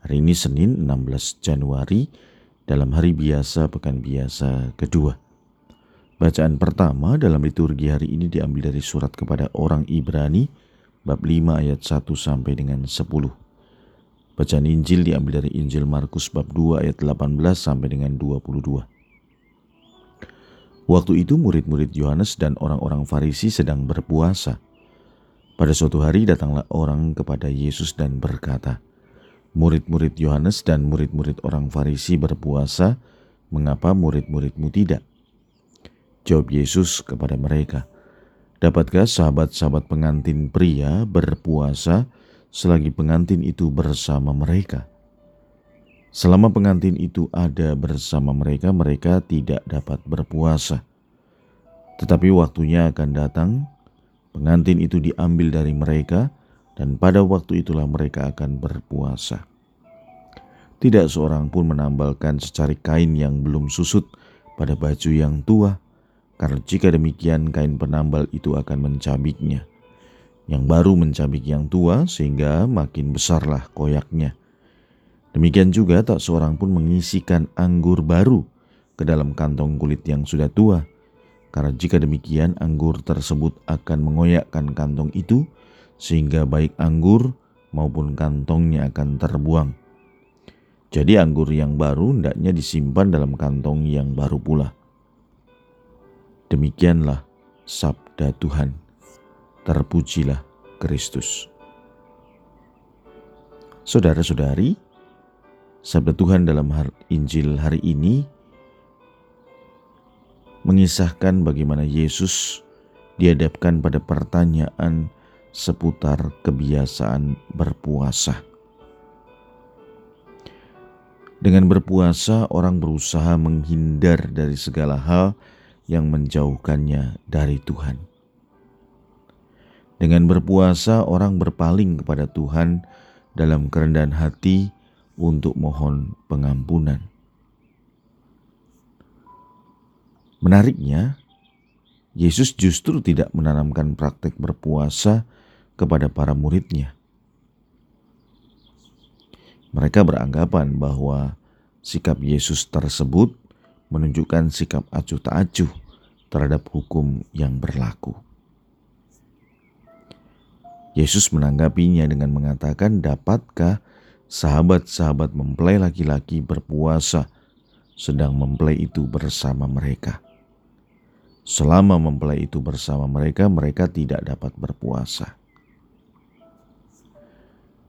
Hari ini Senin 16 Januari dalam hari biasa pekan biasa kedua. Bacaan pertama dalam liturgi hari ini diambil dari surat kepada orang Ibrani bab 5 ayat 1 sampai dengan 10. Bacaan Injil diambil dari Injil Markus bab 2 ayat 18 sampai dengan 22. Waktu itu murid-murid Yohanes dan orang-orang Farisi sedang berpuasa. Pada suatu hari datanglah orang kepada Yesus dan berkata, murid-murid Yohanes dan murid-murid orang Farisi berpuasa, mengapa murid-muridmu tidak? Jawab Yesus kepada mereka, Dapatkah sahabat-sahabat pengantin pria berpuasa selagi pengantin itu bersama mereka? Selama pengantin itu ada bersama mereka, mereka tidak dapat berpuasa. Tetapi waktunya akan datang, pengantin itu diambil dari mereka, dan pada waktu itulah mereka akan berpuasa. Tidak seorang pun menambalkan secari kain yang belum susut pada baju yang tua, karena jika demikian kain penambal itu akan mencabiknya. Yang baru mencabik yang tua sehingga makin besarlah koyaknya. Demikian juga tak seorang pun mengisikan anggur baru ke dalam kantong kulit yang sudah tua, karena jika demikian anggur tersebut akan mengoyakkan kantong itu sehingga baik anggur maupun kantongnya akan terbuang. Jadi anggur yang baru hendaknya disimpan dalam kantong yang baru pula. Demikianlah sabda Tuhan. Terpujilah Kristus. Saudara-saudari, sabda Tuhan dalam Injil hari ini mengisahkan bagaimana Yesus dihadapkan pada pertanyaan seputar kebiasaan berpuasa. Dengan berpuasa, orang berusaha menghindar dari segala hal yang menjauhkannya dari Tuhan. Dengan berpuasa, orang berpaling kepada Tuhan dalam kerendahan hati untuk mohon pengampunan. Menariknya, Yesus justru tidak menanamkan praktek berpuasa kepada para muridnya. Mereka beranggapan bahwa sikap Yesus tersebut menunjukkan sikap acuh tak acuh terhadap hukum yang berlaku. Yesus menanggapinya dengan mengatakan, "Dapatkah sahabat-sahabat mempelai laki-laki berpuasa sedang mempelai itu bersama mereka?" Selama mempelai itu bersama mereka, mereka tidak dapat berpuasa.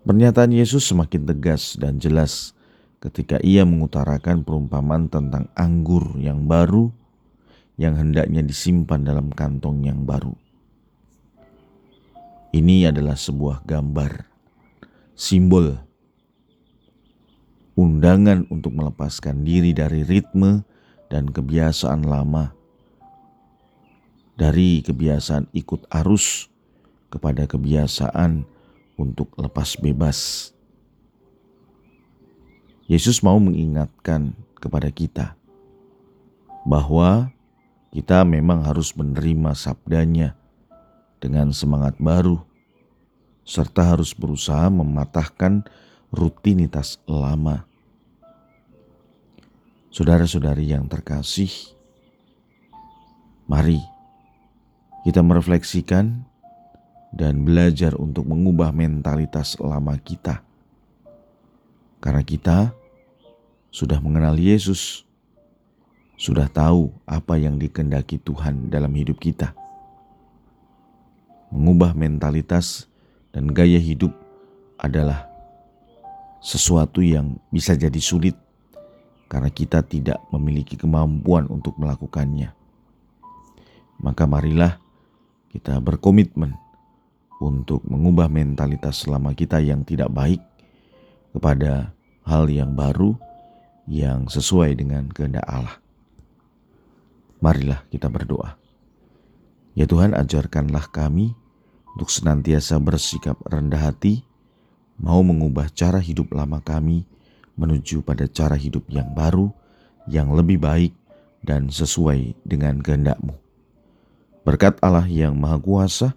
Pernyataan Yesus semakin tegas dan jelas ketika ia mengutarakan perumpamaan tentang anggur yang baru yang hendaknya disimpan dalam kantong yang baru. Ini adalah sebuah gambar, simbol, undangan untuk melepaskan diri dari ritme dan kebiasaan lama, dari kebiasaan ikut arus kepada kebiasaan untuk lepas bebas. Yesus mau mengingatkan kepada kita bahwa kita memang harus menerima sabdanya dengan semangat baru, serta harus berusaha mematahkan rutinitas lama. Saudara-saudari yang terkasih, mari kita merefleksikan dan belajar untuk mengubah mentalitas lama kita. Karena kita sudah mengenal Yesus, sudah tahu apa yang dikendaki Tuhan dalam hidup kita. Mengubah mentalitas dan gaya hidup adalah sesuatu yang bisa jadi sulit karena kita tidak memiliki kemampuan untuk melakukannya. Maka marilah kita berkomitmen untuk mengubah mentalitas selama kita yang tidak baik kepada hal yang baru yang sesuai dengan kehendak Allah. Marilah kita berdoa. Ya Tuhan, ajarkanlah kami untuk senantiasa bersikap rendah hati, mau mengubah cara hidup lama kami menuju pada cara hidup yang baru, yang lebih baik, dan sesuai dengan kehendak-Mu. Berkat Allah yang Maha Kuasa,